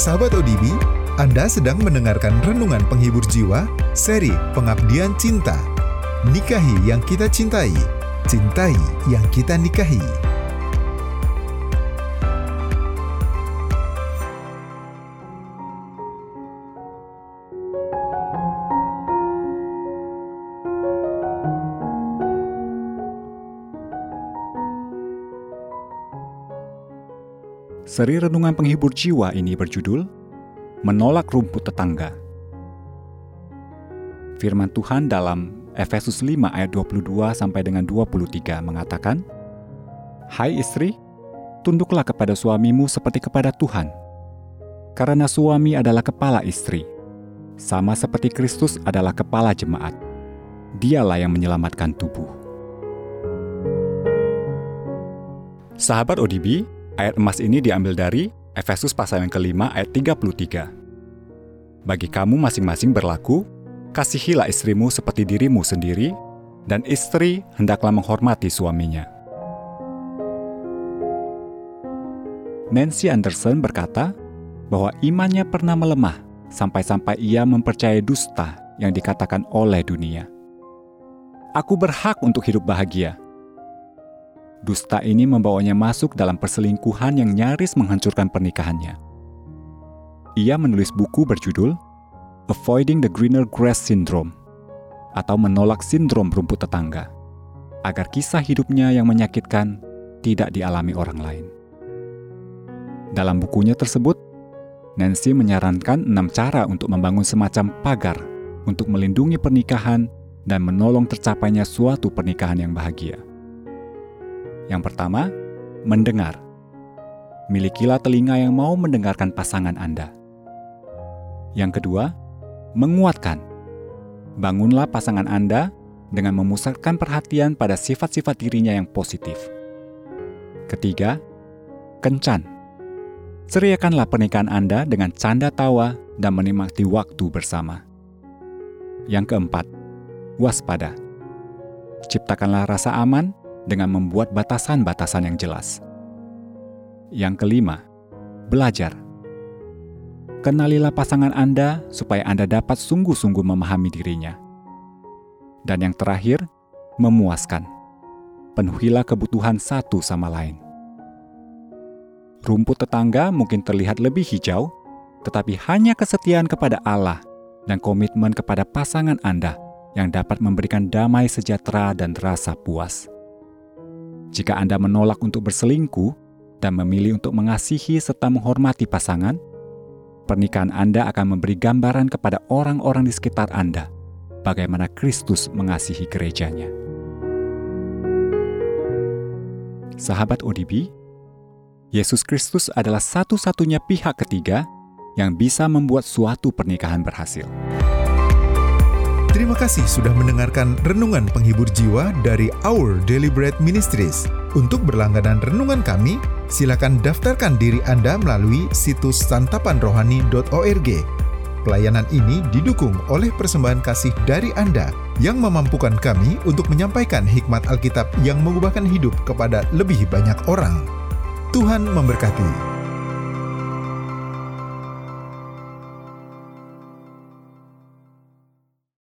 Sahabat ODB, Anda sedang mendengarkan Renungan Penghibur Jiwa, seri Pengabdian Cinta. Nikahi yang kita cintai, cintai yang kita nikahi. Seri Renungan Penghibur Jiwa ini berjudul Menolak Rumput Tetangga. Firman Tuhan dalam Efesus 5 ayat 22 sampai dengan 23 mengatakan, Hai istri, tunduklah kepada suamimu seperti kepada Tuhan. Karena suami adalah kepala istri, sama seperti Kristus adalah kepala jemaat. Dialah yang menyelamatkan tubuh. Sahabat ODB, Ayat emas ini diambil dari Efesus pasal yang kelima ayat 33. Bagi kamu masing-masing berlaku, kasihilah istrimu seperti dirimu sendiri, dan istri hendaklah menghormati suaminya. Nancy Anderson berkata bahwa imannya pernah melemah sampai-sampai ia mempercayai dusta yang dikatakan oleh dunia. Aku berhak untuk hidup bahagia, Dusta ini membawanya masuk dalam perselingkuhan yang nyaris menghancurkan pernikahannya. Ia menulis buku berjudul Avoiding the Greener Grass Syndrome atau menolak sindrom rumput tetangga agar kisah hidupnya yang menyakitkan tidak dialami orang lain. Dalam bukunya tersebut, Nancy menyarankan enam cara untuk membangun semacam pagar untuk melindungi pernikahan dan menolong tercapainya suatu pernikahan yang bahagia. Yang pertama, mendengar. Milikilah telinga yang mau mendengarkan pasangan Anda. Yang kedua, menguatkan. Bangunlah pasangan Anda dengan memusatkan perhatian pada sifat-sifat dirinya yang positif. Ketiga, kencan. Ceriakanlah pernikahan Anda dengan canda tawa dan menikmati waktu bersama. Yang keempat, waspada. Ciptakanlah rasa aman dengan membuat batasan-batasan yang jelas. Yang kelima, belajar. Kenalilah pasangan Anda supaya Anda dapat sungguh-sungguh memahami dirinya. Dan yang terakhir, memuaskan. Penuhilah kebutuhan satu sama lain. Rumput tetangga mungkin terlihat lebih hijau, tetapi hanya kesetiaan kepada Allah dan komitmen kepada pasangan Anda yang dapat memberikan damai sejahtera dan rasa puas. Jika Anda menolak untuk berselingkuh dan memilih untuk mengasihi serta menghormati pasangan, pernikahan Anda akan memberi gambaran kepada orang-orang di sekitar Anda bagaimana Kristus mengasihi gerejanya. Sahabat ODB, Yesus Kristus adalah satu-satunya pihak ketiga yang bisa membuat suatu pernikahan berhasil. Terima kasih sudah mendengarkan renungan penghibur jiwa dari Our Bread Ministries. Untuk berlangganan renungan kami, silakan daftarkan diri Anda melalui situs santapanrohani.org. Pelayanan ini didukung oleh persembahan kasih dari Anda yang memampukan kami untuk menyampaikan hikmat Alkitab yang mengubahkan hidup kepada lebih banyak orang. Tuhan memberkati.